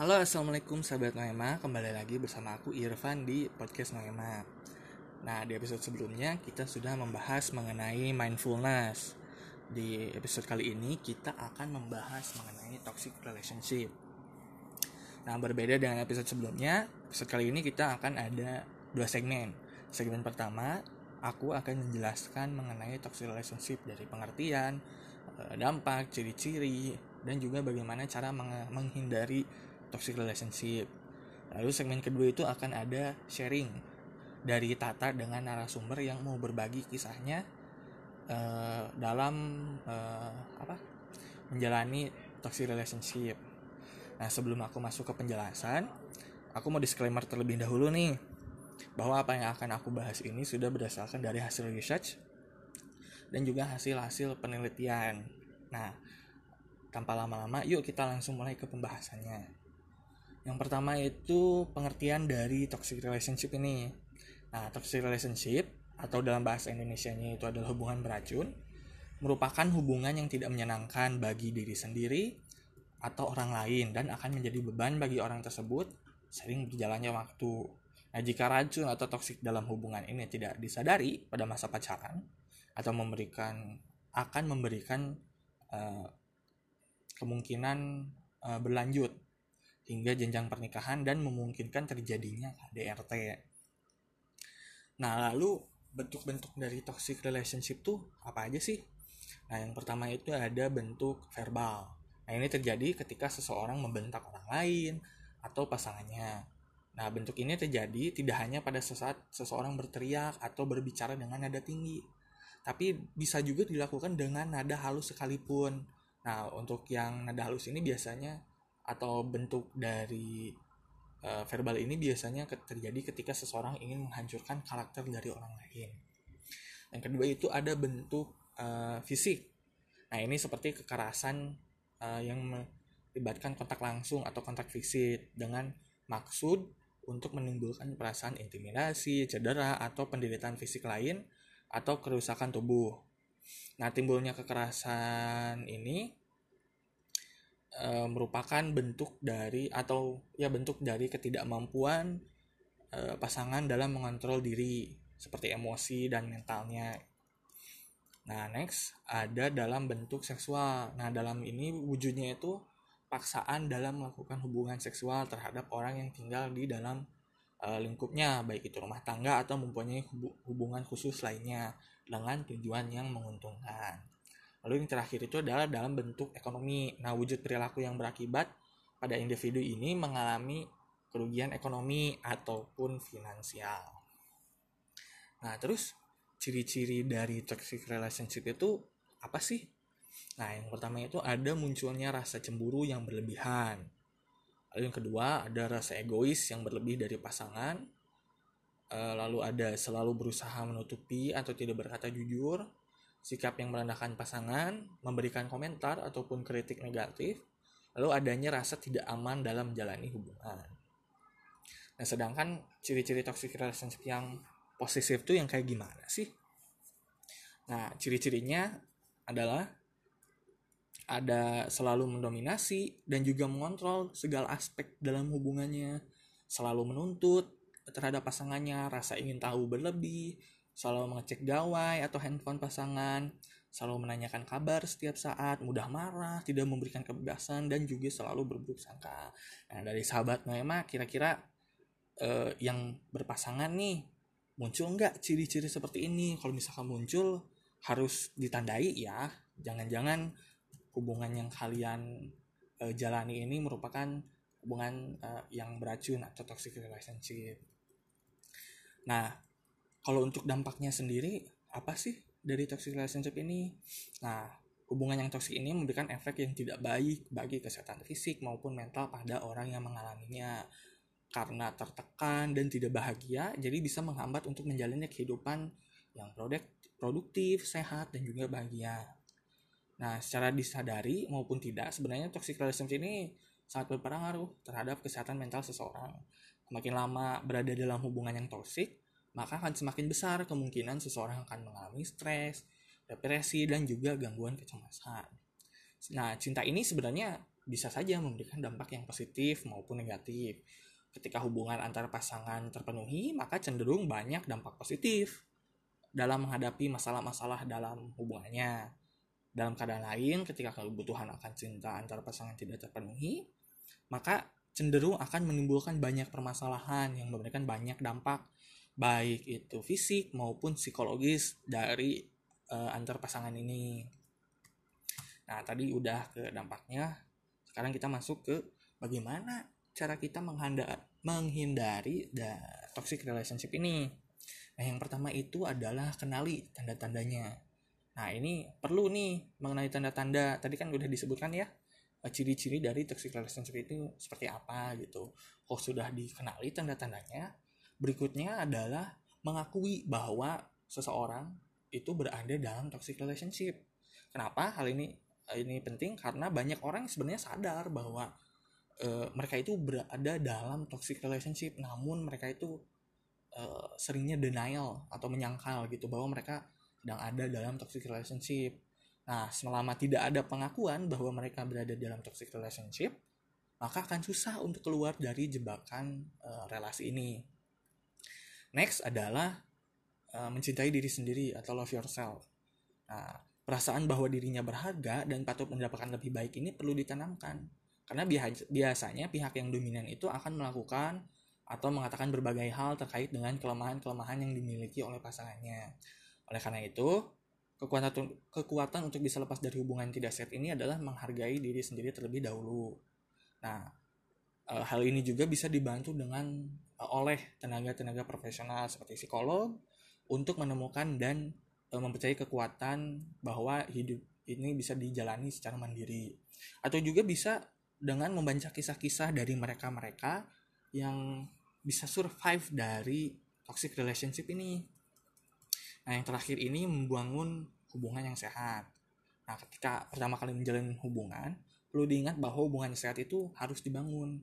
Halo assalamualaikum sahabat Noema. Kembali lagi bersama aku Irfan di podcast Noema. Nah di episode sebelumnya kita sudah membahas mengenai mindfulness. Di episode kali ini kita akan membahas mengenai toxic relationship. Nah berbeda dengan episode sebelumnya Episode kali ini kita akan ada dua segmen. Segmen pertama aku akan menjelaskan mengenai toxic relationship dari pengertian, eh, dampak, ciri-ciri, dan juga bagaimana cara menghindari toxic relationship. Lalu segmen kedua itu akan ada sharing dari Tata dengan narasumber yang mau berbagi kisahnya uh, dalam uh, apa menjalani toxic relationship. Nah sebelum aku masuk ke penjelasan, aku mau disclaimer terlebih dahulu nih bahwa apa yang akan aku bahas ini sudah berdasarkan dari hasil research dan juga hasil-hasil penelitian. Nah, tanpa lama-lama, yuk kita langsung mulai ke pembahasannya. Yang pertama itu pengertian dari toxic relationship ini. Nah, toxic relationship atau dalam bahasa Indonesia-nya itu adalah hubungan beracun, merupakan hubungan yang tidak menyenangkan bagi diri sendiri atau orang lain dan akan menjadi beban bagi orang tersebut sering berjalannya waktu. Nah, jika racun atau toksik dalam hubungan ini tidak disadari pada masa pacaran atau memberikan akan memberikan uh, kemungkinan uh, berlanjut hingga jenjang pernikahan dan memungkinkan terjadinya KDRT. Nah, lalu bentuk-bentuk dari toxic relationship tuh apa aja sih? Nah, yang pertama itu ada bentuk verbal. Nah, ini terjadi ketika seseorang membentak orang lain atau pasangannya Nah, bentuk ini terjadi tidak hanya pada sesaat seseorang berteriak atau berbicara dengan nada tinggi, tapi bisa juga dilakukan dengan nada halus sekalipun. Nah, untuk yang nada halus ini biasanya atau bentuk dari uh, verbal ini biasanya terjadi ketika seseorang ingin menghancurkan karakter dari orang lain. Yang kedua itu ada bentuk uh, fisik. Nah, ini seperti kekerasan uh, yang melibatkan kontak langsung atau kontak fisik dengan maksud untuk menimbulkan perasaan intimidasi, cedera, atau penderitaan fisik lain atau kerusakan tubuh. Nah, timbulnya kekerasan ini e, merupakan bentuk dari atau ya bentuk dari ketidakmampuan e, pasangan dalam mengontrol diri seperti emosi dan mentalnya. Nah, next ada dalam bentuk seksual. Nah, dalam ini wujudnya itu paksaan dalam melakukan hubungan seksual terhadap orang yang tinggal di dalam uh, lingkupnya, baik itu rumah tangga atau mempunyai hubungan khusus lainnya dengan tujuan yang menguntungkan. Lalu yang terakhir itu adalah dalam bentuk ekonomi. Nah, wujud perilaku yang berakibat pada individu ini mengalami kerugian ekonomi ataupun finansial. Nah, terus ciri-ciri dari toxic relationship itu apa sih? Nah, yang pertama itu ada munculnya rasa cemburu yang berlebihan. Lalu yang kedua ada rasa egois yang berlebih dari pasangan. Eh, lalu ada selalu berusaha menutupi atau tidak berkata jujur, sikap yang merendahkan pasangan, memberikan komentar ataupun kritik negatif, lalu adanya rasa tidak aman dalam menjalani hubungan. Nah, sedangkan ciri-ciri toxic relationship yang posesif itu yang kayak gimana sih? Nah, ciri-cirinya adalah ada selalu mendominasi dan juga mengontrol segala aspek dalam hubungannya, selalu menuntut terhadap pasangannya, rasa ingin tahu berlebih, selalu mengecek gawai atau handphone pasangan, selalu menanyakan kabar setiap saat, mudah marah, tidak memberikan kebebasan, dan juga selalu berburuk sangka. Nah, dari sahabat Noema, kira-kira eh, yang berpasangan nih, muncul nggak ciri-ciri seperti ini? Kalau misalkan muncul, harus ditandai ya. Jangan-jangan hubungan yang kalian uh, jalani ini merupakan hubungan uh, yang beracun atau toxic relationship. Nah, kalau untuk dampaknya sendiri apa sih dari toxic relationship ini? Nah, hubungan yang toxic ini memberikan efek yang tidak baik bagi kesehatan fisik maupun mental pada orang yang mengalaminya. Karena tertekan dan tidak bahagia, jadi bisa menghambat untuk menjalannya kehidupan yang produktif, sehat, dan juga bahagia. Nah, secara disadari maupun tidak, sebenarnya toxic relationship ini sangat berpengaruh terhadap kesehatan mental seseorang. Semakin lama berada dalam hubungan yang toksik, maka akan semakin besar kemungkinan seseorang akan mengalami stres, depresi, dan juga gangguan kecemasan. Nah, cinta ini sebenarnya bisa saja memberikan dampak yang positif maupun negatif. Ketika hubungan antar pasangan terpenuhi, maka cenderung banyak dampak positif dalam menghadapi masalah-masalah dalam hubungannya. Dalam keadaan lain, ketika kebutuhan akan cinta antar pasangan tidak terpenuhi, maka cenderung akan menimbulkan banyak permasalahan yang memberikan banyak dampak baik itu fisik maupun psikologis dari uh, antar pasangan ini. Nah, tadi udah ke dampaknya. Sekarang kita masuk ke bagaimana cara kita menghindari da toxic relationship ini. Nah, yang pertama itu adalah kenali tanda-tandanya. Nah, ini perlu nih mengenai tanda-tanda. Tadi kan udah disebutkan ya, eh, ciri-ciri dari toxic relationship itu seperti apa gitu. Kalau sudah dikenali tanda-tandanya, berikutnya adalah mengakui bahwa seseorang itu berada dalam toxic relationship. Kenapa hal ini ini penting karena banyak orang sebenarnya sadar bahwa uh, mereka itu berada dalam toxic relationship namun mereka itu uh, seringnya denial atau menyangkal gitu bahwa mereka sedang ada dalam toxic relationship. Nah, selama tidak ada pengakuan bahwa mereka berada dalam toxic relationship, maka akan susah untuk keluar dari jebakan uh, relasi ini. Next adalah uh, mencintai diri sendiri atau love yourself. Nah, Perasaan bahwa dirinya berharga dan patut mendapatkan lebih baik ini perlu ditanamkan. Karena biasanya pihak yang dominan itu akan melakukan atau mengatakan berbagai hal terkait dengan kelemahan-kelemahan yang dimiliki oleh pasangannya. Oleh karena itu, kekuatan kekuatan untuk bisa lepas dari hubungan tidak sehat ini adalah menghargai diri sendiri terlebih dahulu. Nah, e, hal ini juga bisa dibantu dengan e, oleh tenaga-tenaga profesional seperti psikolog untuk menemukan dan Eh, mempercayai kekuatan bahwa hidup ini bisa dijalani secara mandiri atau juga bisa dengan membaca kisah-kisah dari mereka-mereka yang bisa survive dari toxic relationship ini. Nah, yang terakhir ini membangun hubungan yang sehat. Nah, ketika pertama kali menjalin hubungan, perlu diingat bahwa hubungan sehat itu harus dibangun.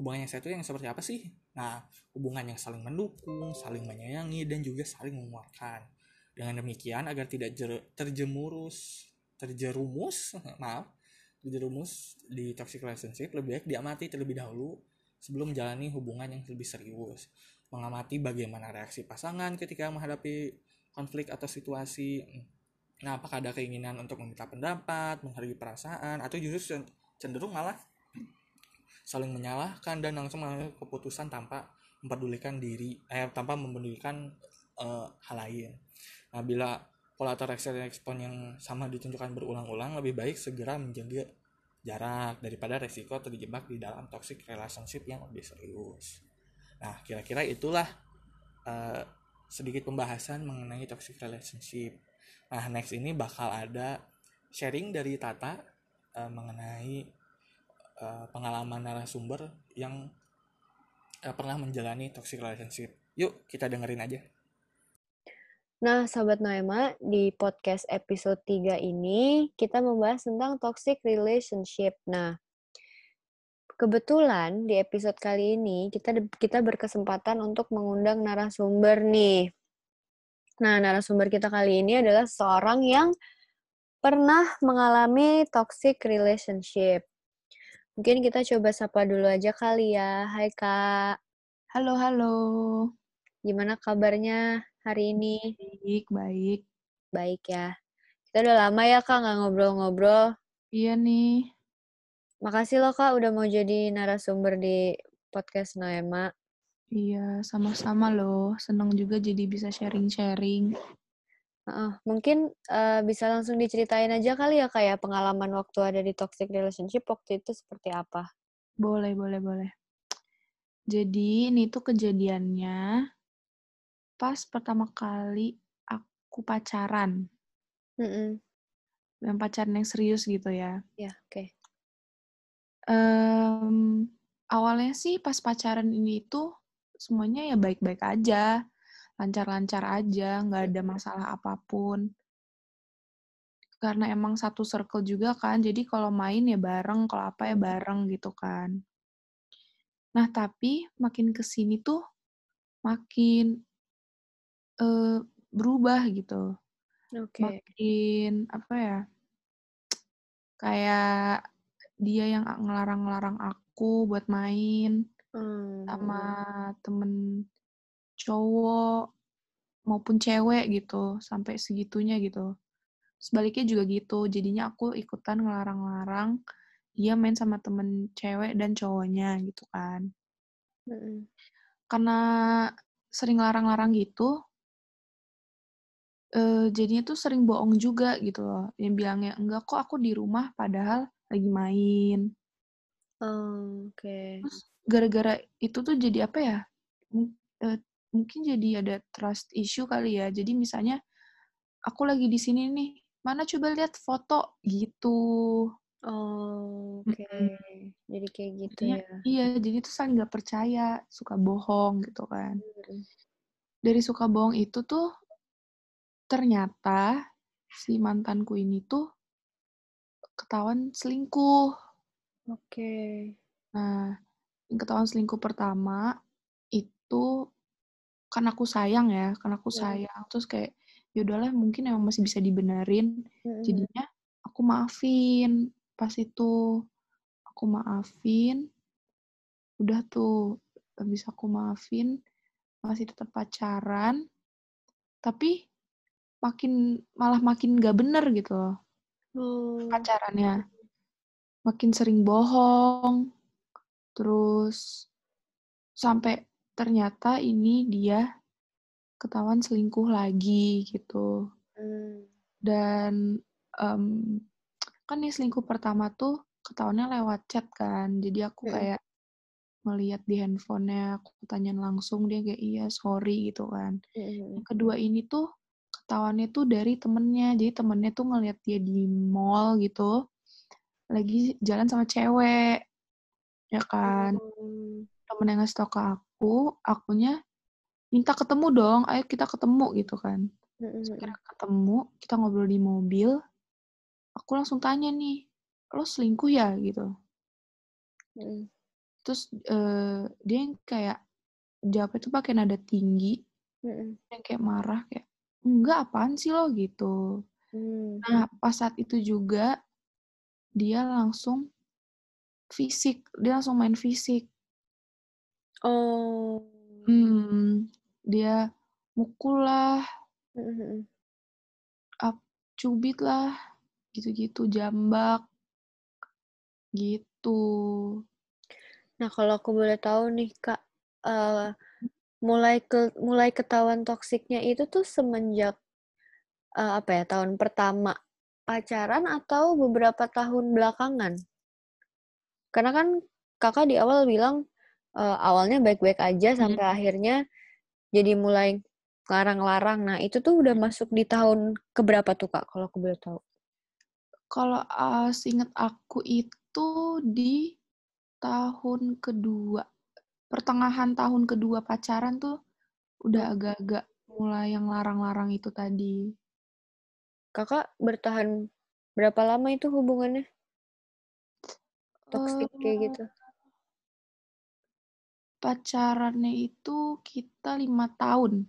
Hubungan yang sehat itu yang seperti apa sih? Nah, hubungan yang saling mendukung, saling menyayangi, dan juga saling menguatkan dengan demikian agar tidak terjemurus, terjerumus, maaf, terjerumus di toxic relationship, lebih baik diamati terlebih dahulu sebelum menjalani hubungan yang lebih serius. Mengamati bagaimana reaksi pasangan ketika menghadapi konflik atau situasi. Nah, apakah ada keinginan untuk meminta pendapat, menghargai perasaan, atau justru cenderung malah saling menyalahkan dan langsung mengambil keputusan tanpa mempedulikan diri, eh, tanpa mempedulikan uh, hal lain. Nah, bila pola reaksi respon yang sama ditunjukkan berulang-ulang, lebih baik segera menjaga jarak daripada resiko terjebak di dalam toxic relationship yang lebih serius. Nah, kira-kira itulah uh, sedikit pembahasan mengenai toxic relationship. Nah, next ini bakal ada sharing dari Tata uh, mengenai uh, pengalaman narasumber yang uh, pernah menjalani toxic relationship. Yuk, kita dengerin aja. Nah, Sahabat Noema, di podcast episode 3 ini kita membahas tentang toxic relationship. Nah, kebetulan di episode kali ini kita kita berkesempatan untuk mengundang narasumber nih. Nah, narasumber kita kali ini adalah seorang yang pernah mengalami toxic relationship. Mungkin kita coba sapa dulu aja kali ya. Hai Kak. Halo, halo. Gimana kabarnya? hari ini? Baik, baik. Baik ya. Kita udah lama ya Kak nggak ngobrol-ngobrol. Iya nih. Makasih loh Kak udah mau jadi narasumber di podcast Noema. Iya, sama-sama loh. Seneng juga jadi bisa sharing-sharing. Uh, mungkin uh, bisa langsung diceritain aja kali ya kayak ya, pengalaman waktu ada di toxic relationship waktu itu seperti apa? Boleh, boleh, boleh. Jadi ini tuh kejadiannya pas pertama kali aku pacaran. Mm -mm. Yang pacaran yang serius gitu ya. Ya, yeah, oke. Okay. Um, awalnya sih pas pacaran ini itu semuanya ya baik-baik aja. Lancar-lancar aja, nggak ada masalah apa pun. Karena emang satu circle juga kan, jadi kalau main ya bareng, kalau apa ya bareng gitu kan. Nah, tapi makin ke sini tuh makin uh, berubah gitu. Okay. Makin apa ya? Kayak dia yang ngelarang-ngelarang aku buat main Hmm. sama temen cowok maupun cewek gitu sampai segitunya gitu sebaliknya juga gitu jadinya aku ikutan ngelarang-larang dia main sama temen cewek dan cowoknya gitu kan Mm-mm. karena sering larang-larang gitu eh jadinya tuh sering bohong juga gitu loh yang bilangnya enggak kok aku di rumah padahal lagi main Oh, Oke. terus gara-gara itu tuh jadi apa ya eh, mungkin jadi ada trust issue kali ya jadi misalnya aku lagi di sini nih mana coba lihat foto gitu Oh, Oke. Mm-mm. Jadi kayak gitu ya. iya jadi tuh saling nggak percaya suka bohong gitu kan Mm. dari suka bohong itu tuh ternyata si mantanku ini tuh ketahuan selingkuh Oke. nah yang ketahuan selingkuh pertama itu kan aku sayang ya kan aku Mm. sayang terus kayak ya udahlah mungkin emang masih bisa dibenerin jadinya aku maafin pas itu aku maafin udah tuh habis aku maafin masih tetap pacaran tapi makin malah makin gak bener gitu loh Oh. pacarannya makin sering bohong terus sampai ternyata ini dia ketahuan selingkuh lagi gitu Mm. dan em, kan nih selingkuh pertama tuh ketahuannya lewat chat kan jadi aku Mm-mm. kayak melihat di handphonenya aku tanyain langsung dia kayak iya sorry gitu kan Mm-mm. yang kedua ini tuh ketahuannya tuh dari temennya jadi temennya tuh ngeliat dia di mall gitu lagi jalan sama cewek ya kan Oh. temen yang ngasih tau ke aku akunya minta ketemu dong ayo kita ketemu gitu kan Mm-mm. Kira ketemu, kita ngobrol di mobil, aku langsung tanya nih, lo selingkuh ya gitu. Mm-mm. Terus eh, dia yang kayak jawabnya tuh pakai nada tinggi, Mm-mm. yang kayak marah kayak enggak apaan sih lo gitu. Mm. Nah pas saat itu juga dia langsung fisik, dia langsung main fisik. Oh. Hmm, dia mukul lah, Mm-mm. up, cubit lah, gitu-gitu, jambak, gitu. Nah, kalau aku boleh tahu nih, Kak, eh, mulai ke mulai ketahuan toksiknya itu tuh semenjak eh, apa ya, tahun pertama pacaran atau beberapa tahun belakangan? Karena kan Kakak di awal bilang eh, awalnya baik-baik aja sampai akhirnya jadi mulai larang-larang. Nah, itu tuh udah masuk di tahun keberapa tuh, Kak, kalau aku boleh tahu? Kalau uh, seinget aku itu di tahun kedua, pertengahan tahun kedua pacaran tuh udah agak-agak mulai yang larang-larang itu tadi. Kakak bertahan berapa lama itu hubungannya? Toksik kayak Eh, gitu. Pacarannya itu kita lima tahun.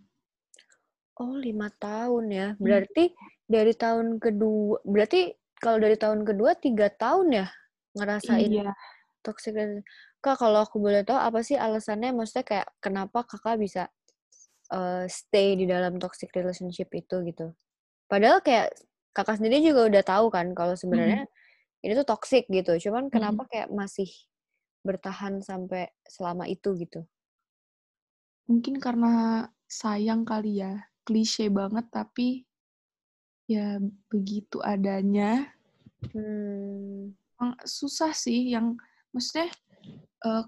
Oh, lima tahun ya. Hmm. Berarti dari tahun kedua, berarti kalau dari tahun kedua tiga tahun ya ngerasain Iya. toxic. Kak, kalau aku boleh tahu apa sih alasannya? Maksudnya kayak kenapa kakak bisa eh, stay di dalam toxic relationship itu gitu? Padahal kayak kakak sendiri juga udah tahu kan kalau sebenarnya ini tuh toxic gitu. Cuman kenapa kayak masih bertahan sampai selama itu gitu? Mungkin karena sayang kali ya. Klise banget tapi ya begitu adanya. Hmm. Susah sih yang maksudnya eh,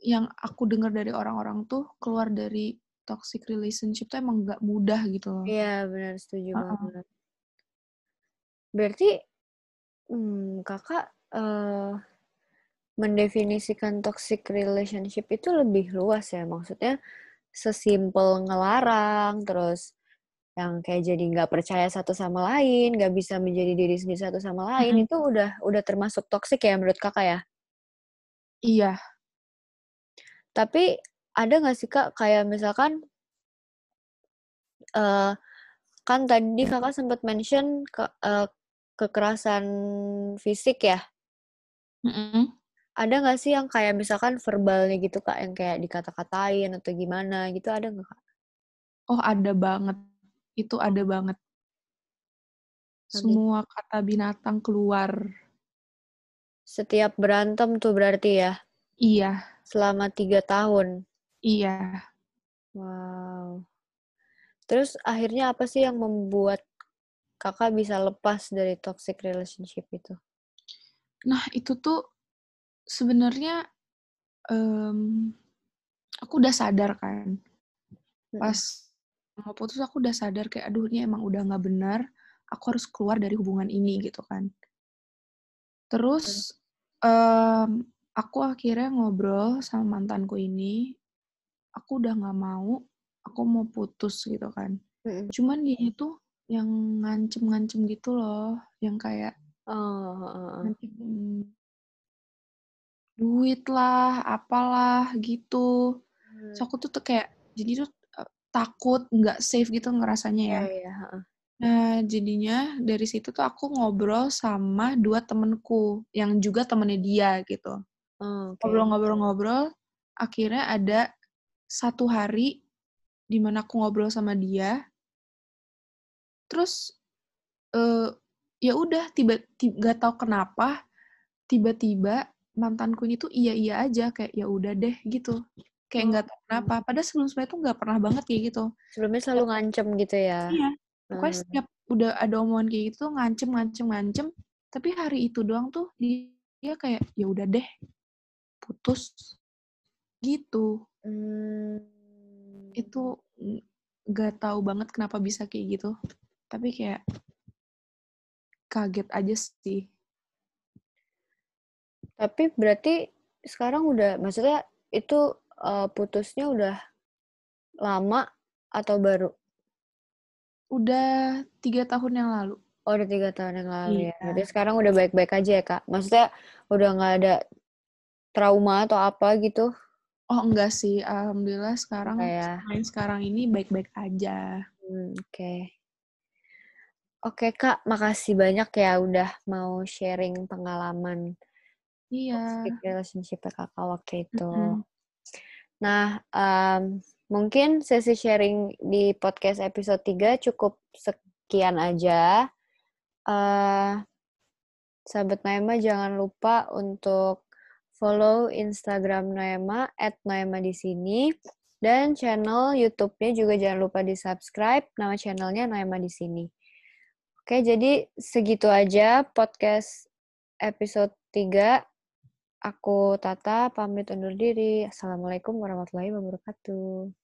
yang aku dengar dari orang-orang tuh keluar dari toxic relationship tuh emang nggak mudah gitu loh. Iya, benar setuju Uh-uh. banget. Berarti hmm, kakak eh, mendefinisikan toxic relationship itu lebih luas ya. Maksudnya sesimpel ngelarang, terus yang kayak jadi nggak percaya satu sama lain, nggak bisa menjadi diri sendiri satu sama lain, Mm-mm. itu udah udah termasuk toxic ya menurut kakak ya. Iya. Tapi ada nggak sih kak kayak misalkan eh kan tadi kakak sempat mention ke, eh, kekerasan fisik ya. Mm-mm. Ada nggak sih yang kayak misalkan verbalnya gitu kak, yang kayak dikata-katain atau gimana gitu ada nggak kak? Oh ada banget, itu ada banget. Semua kata binatang keluar. Setiap berantem tuh berarti ya Iya, selama tiga tahun. iya. Wow. Terus akhirnya apa sih yang membuat kakak bisa lepas dari toxic relationship itu? Nah itu tuh sebenarnya em, aku udah sadar kan. Mm-mm. Pas mau putus aku udah sadar kayak aduh ini emang udah nggak benar. Aku harus keluar dari hubungan ini gitu kan. Terus em, aku akhirnya ngobrol sama mantanku ini. Aku udah nggak mau, aku mau putus gitu kan. Mm-mm. Cuman dia itu yang ngancem-ngancem gitu loh, yang kayak Oh, heeh. ngancem duit lah, apalah gitu. Hmm. So aku tuh, tuh kayak jadi tuh eh, takut, nggak safe gitu ngerasanya ya. Iya, iya, heeh. Nah jadinya dari situ tuh aku ngobrol sama dua temenku yang juga temennya dia gitu. Oh. Ngobrol-ngobrol-ngobrol, akhirnya ada satu hari di mana aku ngobrol sama dia, terus eh ya udah tiba tiba nggak tahu kenapa tiba-tiba mantanku ini tuh iya iya aja kayak ya udah deh gitu. Kayak nggak tahu kenapa. Padahal sebelum sebelumnya tuh nggak pernah banget kayak gitu. Sebelumnya selalu ngancem gitu ya. iya. Pokoknya Hmm. setiap udah ada omongan kayak gitu ngancem ngancem ngancem. Tapi hari itu doang tuh dia kayak ya udah deh putus. Gitu. Hmm. itu ng- nggak tahu banget kenapa bisa kayak gitu. Tapi kayak kaget aja sih Tapi berarti sekarang udah, maksudnya itu eh, putusnya udah lama atau baru? udah tiga tahun yang lalu Oh, udah tiga tahun yang lalu ya. Iya. Berarti sekarang udah baik-baik aja ya, Kak? Maksudnya udah nggak ada trauma atau apa gitu? oh enggak sih alhamdulillah sekarang Enggak ya? main sekarang ini baik-baik aja Hmm, oke. Oke, Kak. Makasih banyak ya udah mau sharing pengalaman iya toxic relationship kakak waktu itu. Mm-mm. Nah, em, mungkin sesi sharing di podcast episode 3 cukup sekian aja. eh sahabat Naima jangan lupa untuk follow Instagram Naima at Naima di sini dan channel YouTube-nya juga jangan lupa di subscribe nama channelnya Naima di sini. Oke, jadi segitu aja podcast episode 3. Aku Tata pamit undur diri. Assalamualaikum warahmatullahi wabarakatuh.